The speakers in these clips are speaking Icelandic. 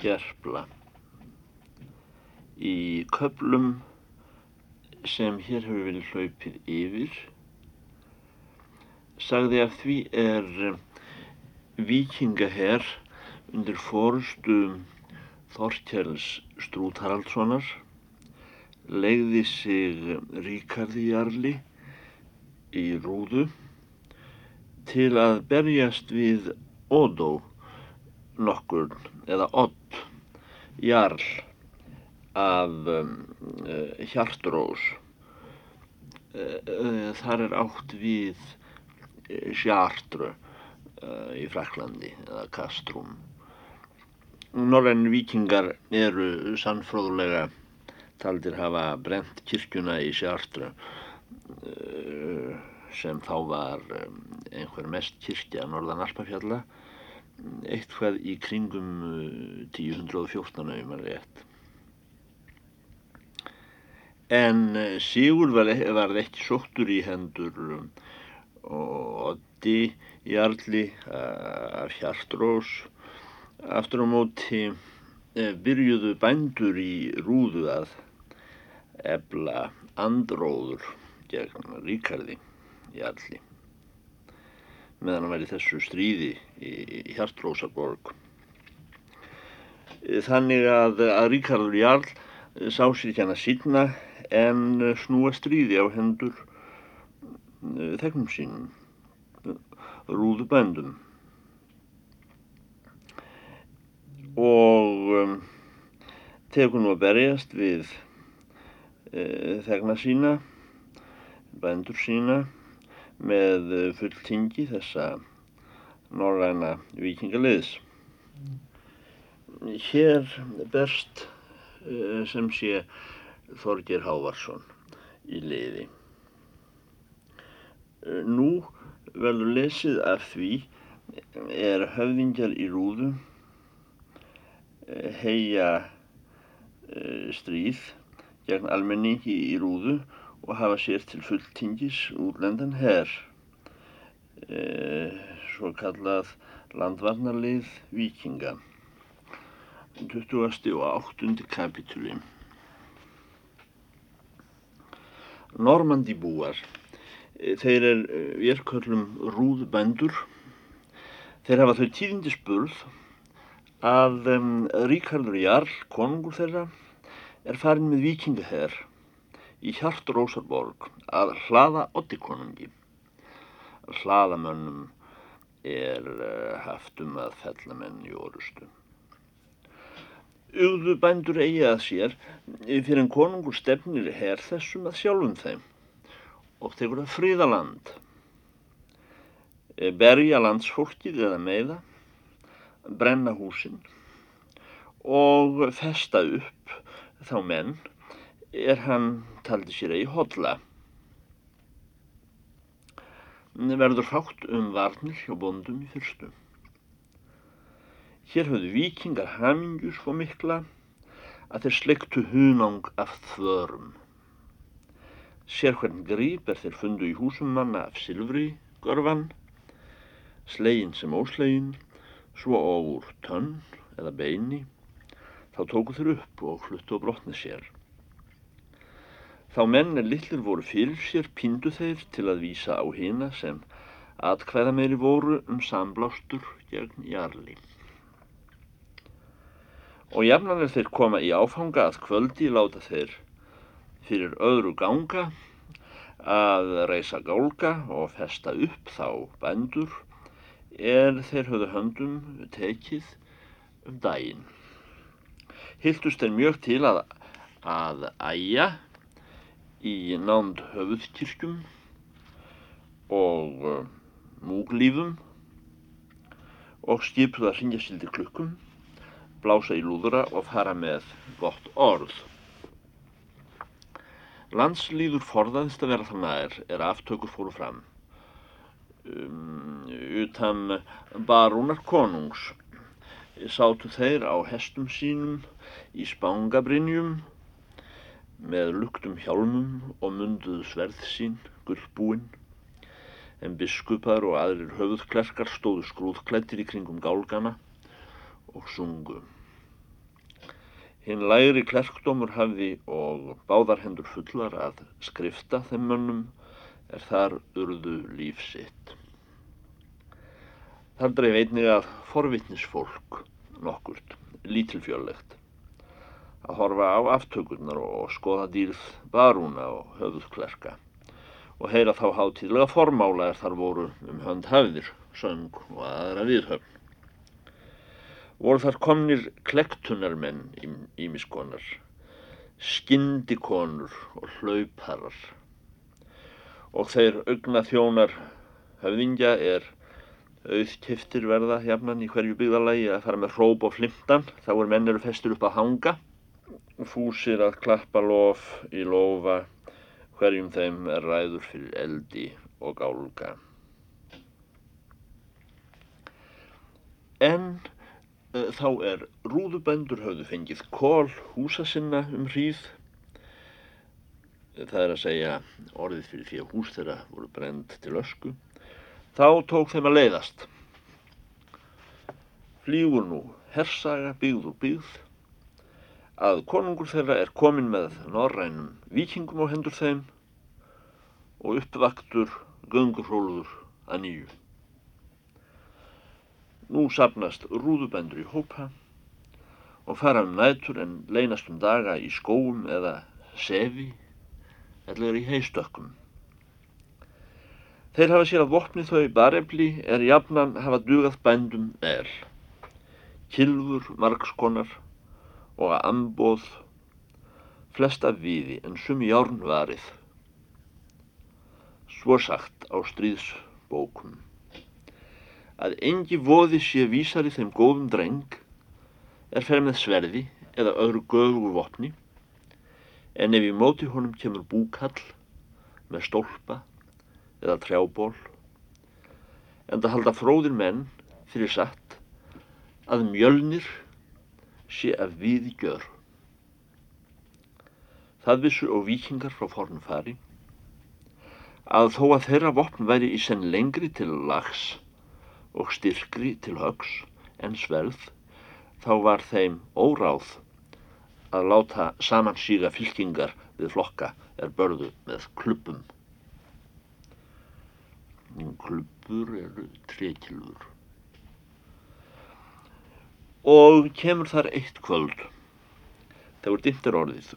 gerfla. Í köplum sem hér hefur verið hlaupið yfir sagði að því er vikingaherr undir fórustu Þorkjæls Strút Haraldssonar legði sig Ríkardi Jarli í rúðu til að berjast við Ódó nokkur eða Odd Jarl af um, uh, Hjartrós. Uh, uh, þar er átt við Sjartru í Fraklandi eða Kastrún. Norræn vikingar eru sannfróðulega taldir hafa brent kirkjuna í Sjartru sem þá var einhver mest kirkja norðan Alpafjalla eitthvað í kringum 1014 auðvitað rétt. En Sigur var, var ekki sóttur í hendur og Oddi Jarli af Hjartrós aftur á móti byrjuðu bændur í rúðu að ebla andróður gegn Ríkardi Jarli meðan hann væri þessu stríði í Hjartrósarborg. Þannig að, að Ríkardur Jarl sá sér ekki hann að sína en snúa stríði á hendur þegnum sínum, rúðubændum. Og tegur nú að berjast við þegna sína, bændur sína, með fulltingi þessa norræna vikingaliðs. Hér berst sem sé Þorgir Hávarsson í liði. Nú verður lesið af því er höfðingjar í rúðu heia stríð gegn almenningi í rúðu og hafa sér til fulltingis útlendan herr, e, svo kallað landvarnarlið vikinga, 20. og 8. kapitúli. Normandibúar, e, þeir er verköllum rúðbændur, þeir hafa þau tíðindi spurð að um, Ríkardur Jarl, konungur þeirra, er farin með vikingaherr í Hjartrósarborg að hlaða oddikonungi. Hlaðamönnum er haft um að fella menn í orustu. Ugðu bændur eigi að sér fyrir en konungur stefnir her þessum að sjálfum þeim og tegur að fríða land. Berja landsfólkið eða meða, brenna húsinn og festa upp þá menn er hann taldi sér eigi hodla. Verður fátt um varnir hjá bondum í fyrstu. Hér höfðu vikingar hamingu svo mikla að þeir slektu hunang af þvörum. Sér hvern gríp er þeir fundu í húsum manna af silfri, görfan, slegin sem óslegin, svo og úr tönn eða beini, þá tóku þeir upp og fluttu á brotni sér. Þá menn er lillir voru fyrir sér píndu þeir til að vísa á hina sem atkvæða meiri voru um samblástur gegn jarli. Og jafnan er þeir koma í áfanga að kvöldi láta þeir fyrir öðru ganga að reysa gálga og festa upp þá bændur er þeir höfðu höndum tekið um daginn. Hildust er mjög til að, að æja í nánd höfuðkirkjum og uh, múglífum og skipuð að ringja sildi klukkum, blása í lúðura og fara með gott orð. Landslýður forðaðist að vera þannig er, er aftökur fóru fram. Um, utan barúnar konungs sátu þeir á hestum sínum í spángabrinjum með luktum hjálmum og munduðu sverð sín, gullbúinn, en biskupar og aðrir höfuðklerkar stóðu skrúðklættir í kringum gálgana og sungu. Hinn læri klerkdómur hafði og báðar hendur fullar að skrifta þeim mönnum er þar urðu líf sitt. Þar dreif einnig að forvittnisfólk nokkurt, lítilfjörlegt, að horfa á aftökurnar og skoða dýrð barúna og höfuðklerka og heyra þá hátíðlega formála er þar voru um hönd hafðir, söng og aðra viðhöfn. Voru þar komnir klektunarmenn ímiskonar, skindikonur og hlauparar. Og þeir augna þjónar höfðingja er auðkiftir verða jafnan í hverju byggðalagi að fara með hróp og flimtan, þá er menn eru festur upp að hanga, fúsir að klappa lof í lofa, hverjum þeim er ræður fyrir eldi og gálga. En Eh, þá er rúðubændur höfðu fengið kól húsa sinna um hríð. Það er að segja orðið fyrir því að hús þeirra voru brend til ösku. Þá tók þeim að leiðast. Flýgur nú hersaga byggð og byggð að konungur þeirra er komin með norrænum vikingum á hendur þeim og uppvaktur göngurhóluður að nýju. Nú sapnast rúðubendur í hópa og fara um nætur en leynast um daga í skóum eða sefi eða í heistökkum. Þeir hafa sér að vopni þau barefli er jafnan hafa dugað bændum vel. Kilfur, margskonar og að ambóð flesta viði en sumi járn varið. Svo sagt á stríðsbókum að engi voði sé vísari þeim góðum dreng er fer með sverði eða öðru göðugu vopni en ef í móti honum kemur búkall með stólpa eða trjából en það halda fróðir menn fyrir satt að mjölnir sé af viði gjör. Það vissu og vikingar frá forn fari að þó að þeirra vopn væri í senn lengri til lags og styrkri til högs en sverð, þá var þeim óráð að láta samansíga fylkingar við flokka er börðu með klubbum. Klubbur eru trekilur. Og kemur þar eitt kvöld. Það voru dintir orðið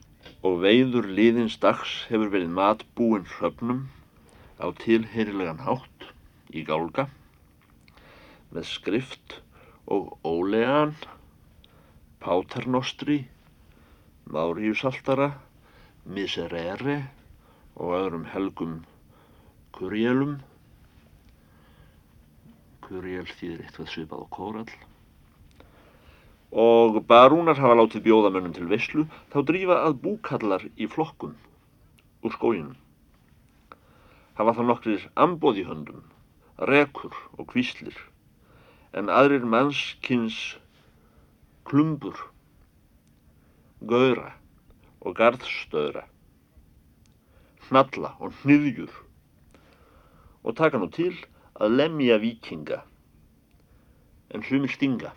og veiður liðins dags hefur verið matbúinn hröfnum á tilheyrilegan hátt í gálga með skrift og ólegan, páternostri, máriusaltara, miserere og öðrum helgum kurjélum. Kurjél þýðir eitthvað svipað á kórall. Og barúnar hafa látið bjóðamönnum til visslu, þá drífa að búkallar í flokkum úr skóginum. Hafa þá nokkrir ambóð í höndum, rekur og kvíslir en aðrir mannskins klumbur, gauðra og garðstöðra, hnalla og hniðjur og taka nú til að lemja vikinga en hlumi stinga.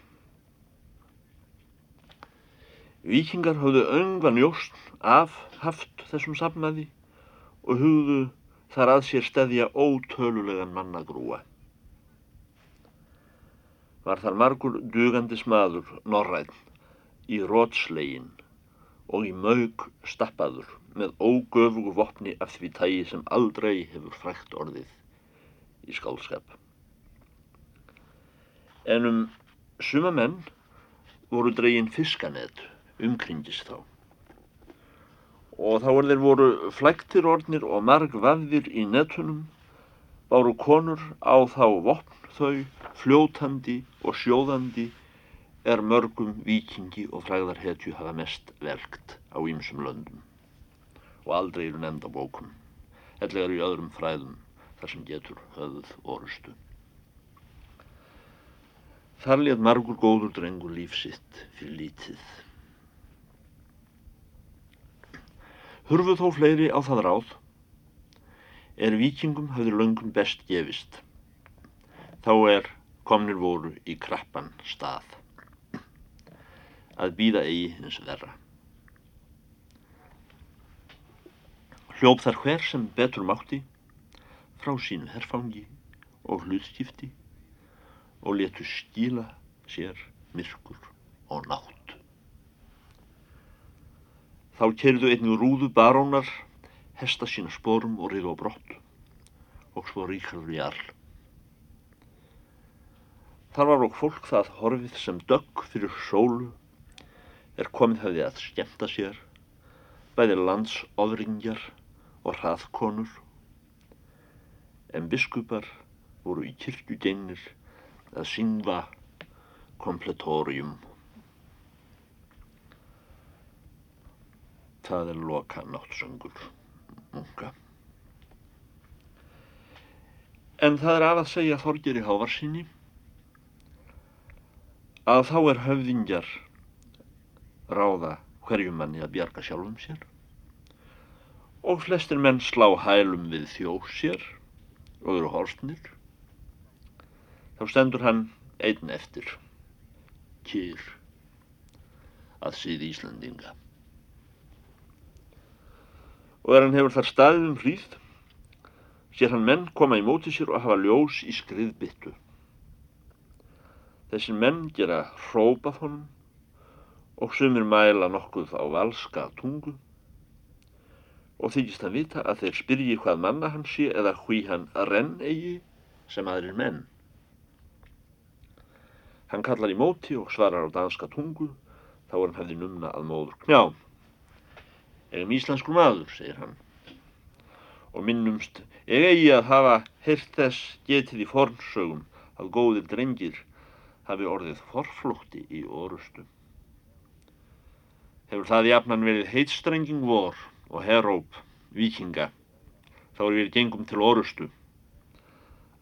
Vikingar höfðu öngvan jóst af haft þessum safnaði og hugðu þar að sér stæðja ótölulegan mannagrúa var þar margur dugandi smaður norræn í rótslegin og í mög stappaður með ógöfugu vopni af því tægi sem aldrei hefur frækt orðið í skálskap. En um suma menn voru dregin fiskanett umkringis þá og þá er þeir voru flæktir ornir og marg vafðir í nettunum báru konur á þá vopn þau fljótandi og sjóðandi er mörgum vikingi og fræðarhetju hafa mest velgt á ýmsum löndum og aldrei eru nefnd á bókum hellega eru í öðrum fræðum þar sem getur höfð orustu. Þar létt margur góður drengur lífsitt fyrir lítið. hurfu þó fleiri á það ráð er vikingum hafði löngum best gefist. Þá er komnir voru í krappan stað. Að býða eigi eins verra. Hljóf þar hver sem betur mátti frá sínu herfangi og hlutskipti og letu skila sér myrkur og nátt. Þá kerðu einnig rúðu barónar hesta sína spórum og riðu á brott og svo ríkarður í arl. Þar var okk fólk það horfið sem dögg fyrir sólu er komið hefði að skemta sér, bæði landsofringjar og hraðkonur, en biskupar voru í kirkjugeinir að syngva kompletórium. Það er loka náttsöngur, munga. En það er af að segja Þorgeri Hávarsinni að þá er höfðingjar ráða hverjum manni að bjarga sjálfum sér og flestir menn slá hælum við þjóð sér og eru horstnir þá stendur hann einn eftir kýr að síði Íslandinga og er hann hefur þar staðið um hríð sér hann menn koma í móti sér og hafa ljós í skriðbyttu Þessir menn gera hrópað honum og sumir mæla nokkuð á valska tungu og þykist hann vita að þeir spyrji hvað manna hann sé eða hví hann renn eigi sem aðrir menn. Hann kallar í móti og svarar á danska tungu þá er hann hefði numna að móður knjá. Egum íslenskur maður, segir hann. Og minnumst, ég eigi að hafa hirt þess getið í fornsögum að góðir drengir hafi orðið forflótti í orustu. Hefur það jafnan verið heitstrenging vor og heróp, vikinga, þá er við gengum til orustu,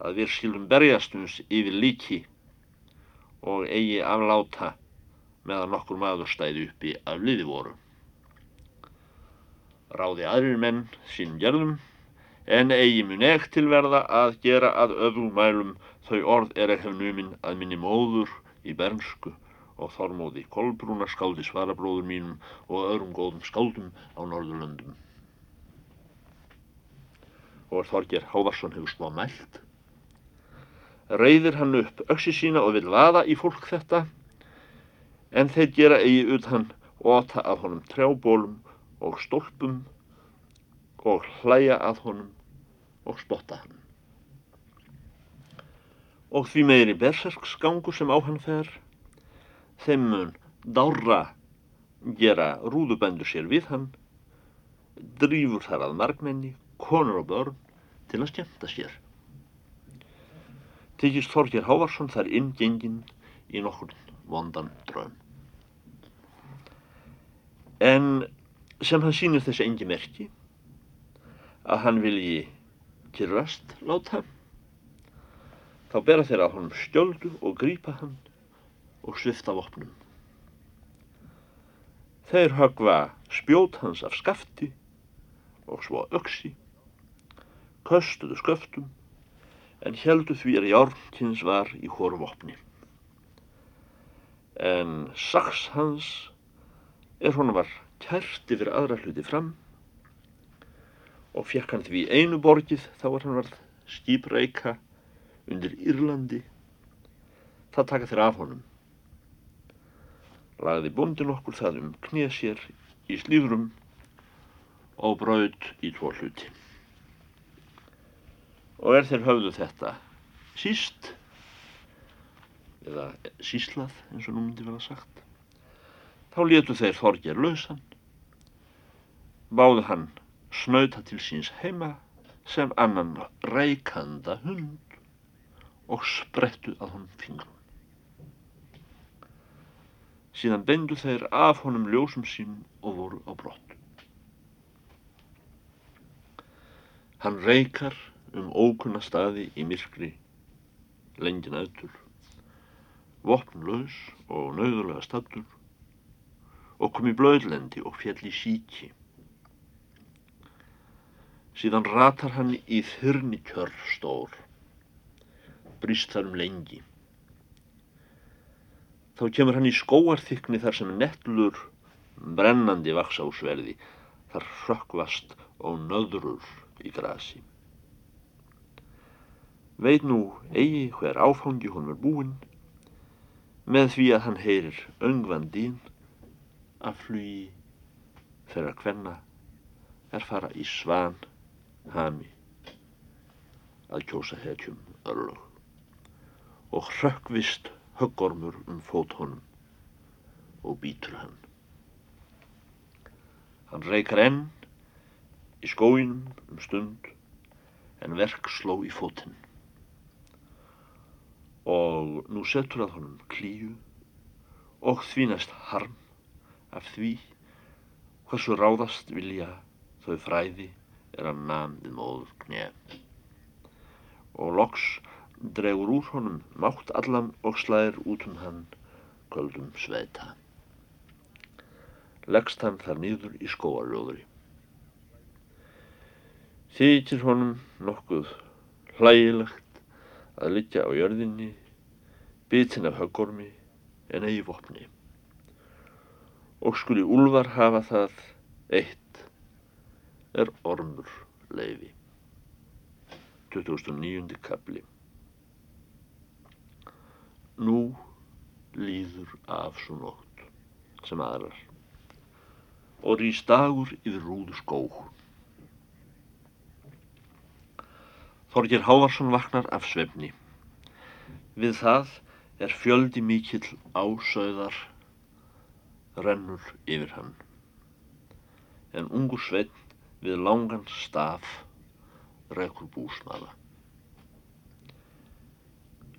að við skildum berjastums yfir líki og eigi afláta meðan nokkur maður stæði uppi af liði voru. Ráði aðrir menn sín gerðum, en eigi mun ekt tilverða að gera að öðrum mælum Þau orð er ekki numinn að minni móður í bernsku og þormóði kolbrúna skáldi svarabróður mínum og öðrum góðum skáldum á Norðurlöndum. Og Þorger Hávarsson hefur smá mælt. Reyðir hann upp öksi sína og vil vaða í fólk þetta, en þeir gera eigi utan óta af honum trjábólum og stólpum og hlæja að honum og spotta hann og því meiri berserksgangu sem á hann fer, þeim mun dára gera rúðubendur sér við hann, drýfur þar að margmenni, konur og börn til að skemmta sér. Þykist Þorger Hávarsson þar inngengin í nokkur vondan draun. En sem hann sínir þessi engi merki að hann vilji kyrrast láta Þá bera þeir að honum skjöldu og grípa hann og svifta vopnum. Þeir högva spjót hans af skafti og svo öksi, köstuðu sköftum en heldu því að járnkins var í hóru vopni. En saks hans er honum var kært yfir aðra hluti fram og fekk hann því einu borgið þá var hann varð skýpreika undir Írlandi. Það taka þeir af honum. Lagði bondin okkur það um knið sér í slíðrum og braud í tvo hluti. Og er þeir höfðu þetta síst eða síslað eins og nú myndi vera sagt þá letu þeir þorgjar lausan báðu hann snauta til síns heima sem annan reikanda hund og sprettu að honum fingrum. Síðan bendu þeir af honum ljósum sín og voru á brott. Hann reykar um ókunna staði í myrkri, lengin aðtur, vopnlaus og nauðulega stattur og kom í blöðlendi og fjall í síki. Síðan ratar hann í þyrni kjörrstór brýst þar um lengi. Þá kemur hann í skóarþykni þar sem nettlur brennandi vaks á sverði, þar hrökkvast og nöðrur í grasi. Veit nú eigi hver áfangi hún er búinn með því að hann heyrir öngvandín að flugi þeirra hvenna er fara í svan hami. Að kjósa hetjum örlög. Og hrökkvist höggormur um fót honum og býtur hann. Hann reykar enn í skóinum um stund en verk sló í fótinn. Og nú setur að honum klíu og þvínast harm af því hversu ráðast vilja þau fræði er að namið móður knef og loks dregur úr honum mátt allan og slæðir út um hann köldum sveita. Leggst hann þar nýður í skóarljóðri. Þýtir honum nokkuð hlægilegt að liggja á jörðinni, bitin af höggormi en eigi vopni. Og skuli úlvar hafa það eitt er ormur leiði. 2009. kapli Nú líður af svo nótt sem aðrar og rýst dagur yfir rúðu skóh. Þorgir Hávarsson vaknar af svefni. Við það er fjöldi mikill ásauðar rennur yfir hann. En ungur sveinn við langan staf rekur búsmaða.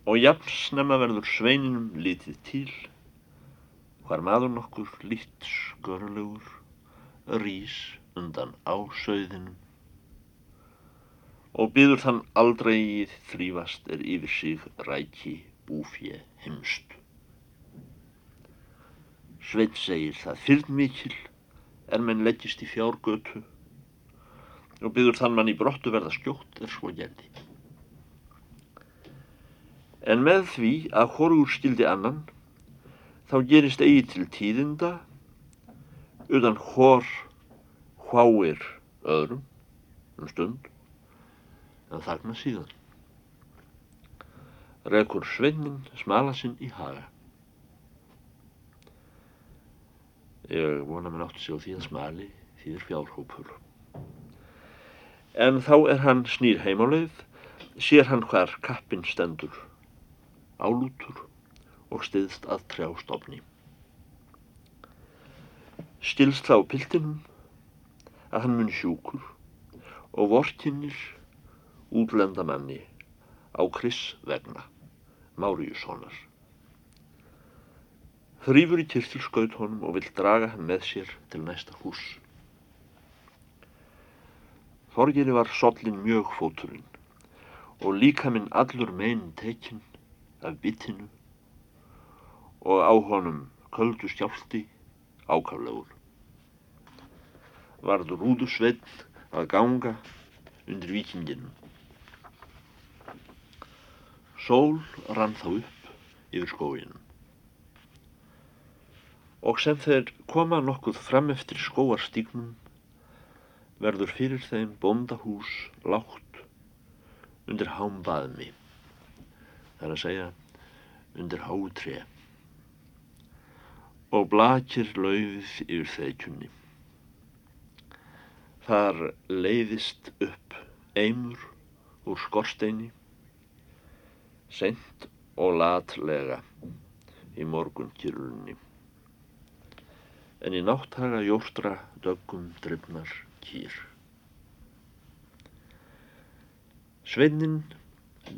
Og jafn snemma verður sveininum litið til, hvar maður nokkur litt skörulegur rýs undan ásauðinum og byður þann aldrei þrýfast er yfir sig ræki búfje heimst. Sveit segir það fyrr mikil er menn leggist í fjárgötu og byður þann mann í brottu verða skjótt er svo gerði. En með því að horgur skildi annan, þá gerist eigi til tíðinda, utan hor hváir öðrum um stund, en þarna síðan. Rekur sveinnin smala sinn í haga. Ég vona mér á því að smali þýðir fjárhópur en þá er hann snýr heimáleið, sér hann hvar kappin stendur, álútur og stiðst að trjástofni. Stilst þá piltinum að hann mun sjúkur og vortinnir útlenda manni á Kris vegna, Máriussonar. Þrýfur í kyrtilskaut honum og vill draga hann með sér til næsta hús. Þorgeri var sollin mjög fóturinn og líka minn allur meginn tekinn af bitinu og á honum köldu skjálti ákaflegur. Varð rúðu sveitt að ganga undir vikinginu. Sól rann þá upp yfir skóinu. Og sem þeir koma nokkuð fram eftir skóarstíknum verður fyrir þeim bóndahús látt undir hámbaðmi, það er að segja undir hátré og blakir laufið yfir þeikjunni. Þar leiðist upp eimur úr skorsteini, sent og latlega í morgun kyrlunni. En í nátthaga jóstra döggum drifnar kýr. Sveinin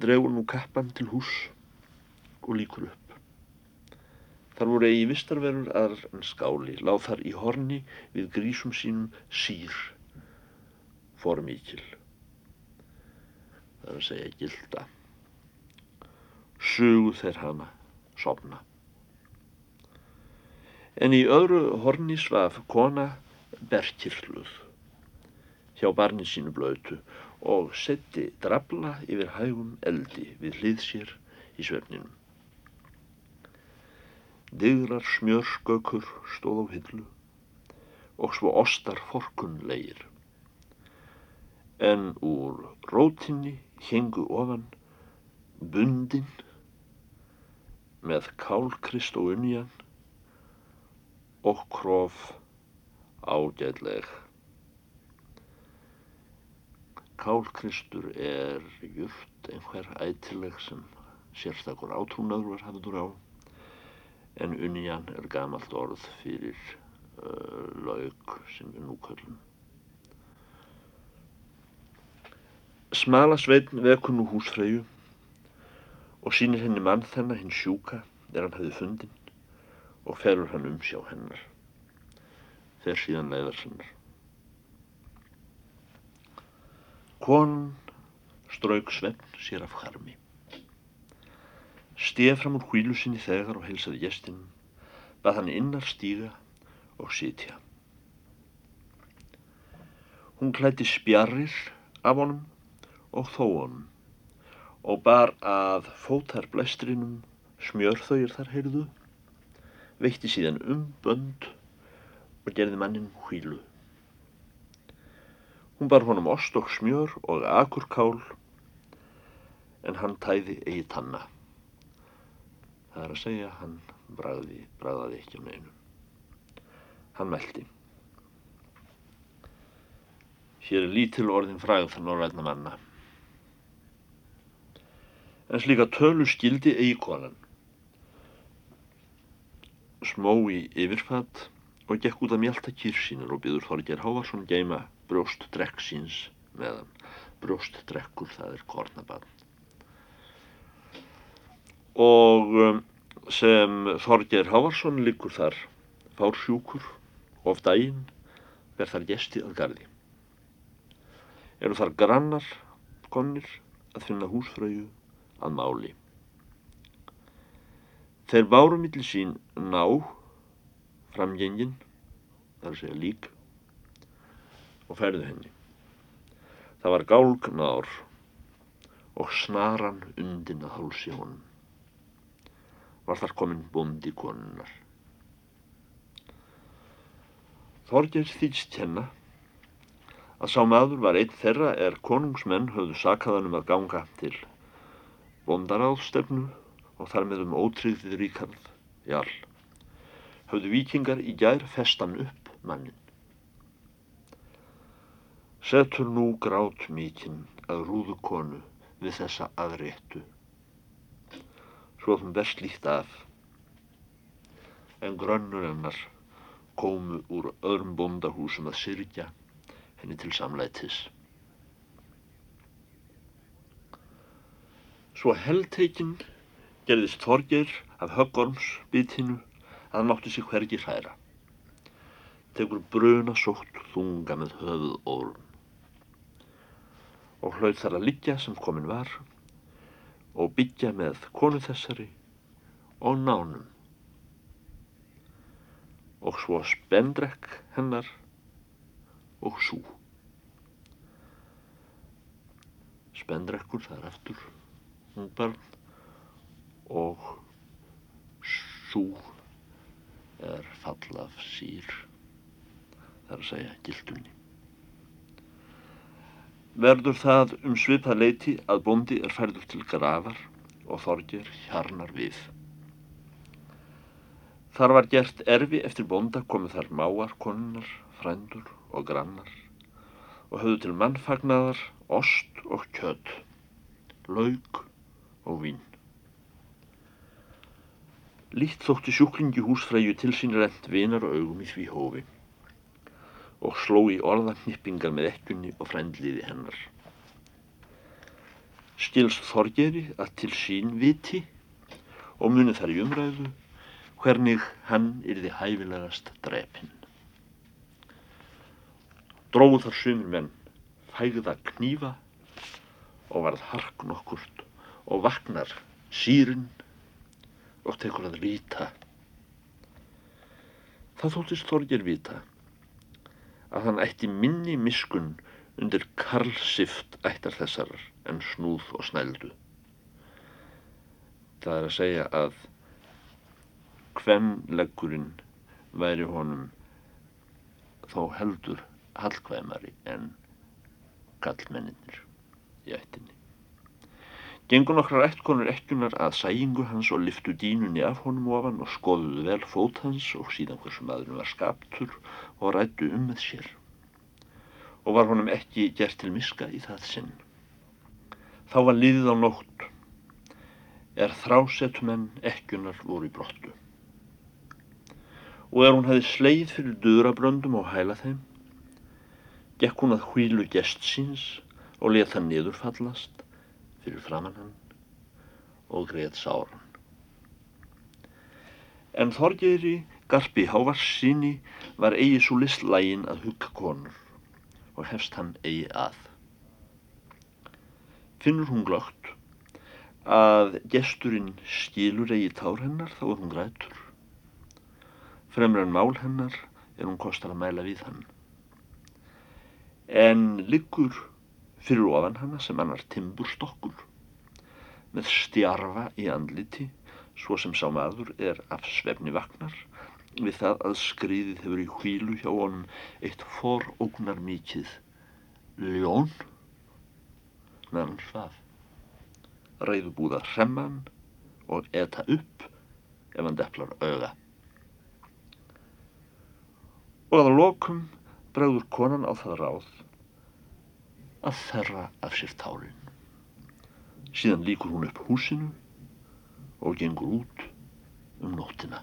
dregur nú kappan til hús og líkur upp. Þar voru eigi vistarverur aðrar en skáli, láð þar í horni við grísum sínum sír, formíkil. Það er að segja gilda. Sugu þeir hana, sopna. En í öðru horni svaf kona berkirluð hjá barni sínu blötu og setti drabla yfir hægum eldi við hlið sér í svefninum. Digrar smjörskökur stóð á hillu og svo ostar forkunlegir. en úr rótinni hengu ofan bundin með kálkrist og unjan og krof ágætleg. Kálkristur er jurt einhver ætileg sem sérstakur átrúnaður var hafður á en unjan er gamalt orð fyrir uh, laug sem við nú köllum. Smala sveitn vekur nú húsfreyju og sínir henni mann þennan hinn sjúka er hann hefði fundin og ferur hann um sjá hennar. Fer síðan leiðar sinnar. Konan strauk svefn sér af harmi. Stef fram úr hvílu sinni þegar og heilsaði gestinum, bað hann innar stíga og sitja. Hún klætti spjarrir af honum og þóan og bar að fótar blæstrinum smjörþauir þar heyrðu, veitti síðan um bönd og gerði mannin hvílu. Hún bar honum ost og smjör og akurkál en hann tæði eigi tanna. Það er að segja hann bræði, bræðaði ekki um einu. Hann meldi. Hér er lítil orðin fræð þann orðræðna manna en slíka tölu skildi eigi konan. Smó í yfirfatt og gekk út að mjölta kýr sínur og byður Þorger Hávarsson geima brjóst drekk síns meðan. Brjóst drekkur það er kornabann. Og um, sem Þorger Hávarsson liggur þar fársjúkur of daginn verð þar gesti að gardi. Eru þar grannar konir að finna húsfröyu að máli. Þeir báru millir sín ná framgengin, þar segja lík, og færðu henni. Það var gálgnár og snaran undin að hálsi honum. Var þar komin bondi konunnar. Þorgers þýtst hennar að sá maður var einn þeirra er konungsmenn höfðu sakaðanum að ganga til bondaráðstefnu og þar með um ótryggðið ríkarð, jál. Hafðu vikingar í gær festan upp mannin. Setur nú grát mikinn að rúðu konu við þessa aðréttu. Svo þum best líkt af. En grönnur hennar komu úr öðrum bondahúsum að syrkja henni til samlætis. Svo heldteikinn gerðist Þorgeir af höggorms bitinu að hann mátti sig hvergi hræra. Tegur bruna sótt þunga með höfuð órun og hlaut þar að liggja sem komin var og byggja með konu þessari og nánum og svo spendrekk hennar og sú. Spendrekkur það er eftir ungbarn og sú er fall af sír þar að segja gildunni. Verður það um svipað leiti að bondi er færður til grafar og þorgir hjarnar við. Þar var gert erfi eftir bonda komið þar máar, konunnar, frændur og grannar og höfðu til mannfagnaðar, ost og kjödd, laug og vín. Lít þótti sjúklingi húsfræju til sín rent vinar og augum í því hófi og sló í orðannippingar með ekkunni og frændliði hennar. Skilst Þorgeri að til sín viti og muni þar í umræðu hvernig hann yrði hæfilegast drepinn. Dróðu þar sumir menn fægða knífa og varð hark nokkurt og vaknar sírun og tekur að líta. Það þóttist Þorgir vita að hann ætti minni miskun undir karlsift ættar þessar en snúð og snældu. Það er að segja að hvemleggurinn væri honum þó heldur hallkvæmari en kallmenninir í ættinni. Gengur nokkrar ættkonur ekkunar að sæingu hans og liftu dínunni af honum ofan og skoðuðu vel fót hans og síðan hversu maðurinn var skaptur og rættu um með sér. Og var honum ekki gert til miska í það sinn. Þá var liðið á nótt, er þrásetumenn ekkunar voru í brottu. Og er hún hefði sleið fyrir döðrabröndum og hæla þeim, gekk hún að hvílu gest síns og let hann niðurfallast fyrir framann hann og greið sáran. En Þorgeri Garpi Hávarsinni var eigi svo listlægin að hugga konur og hefst hann eigi að. Finnur hún glögt að gesturinn skilur eigi tár hennar þá er hún grætur. Fremur en mál hennar er hún kostar að mæla við hann. En liggur fyrir ofan hana sem annar timburstokkur með stjarfa í andliti svo sem sá maður er af svefni vagnar við það að skriðið hefur í hvílu hjá honum eitt forógnar mikið ljón meðan hann svaf reyðu búða hremman og eta upp ef hann deflar auða og að lokum bregður konan á það ráð að þerra af sér tárin. Síðan líkur hún upp húsinu og gengur út um nóttina.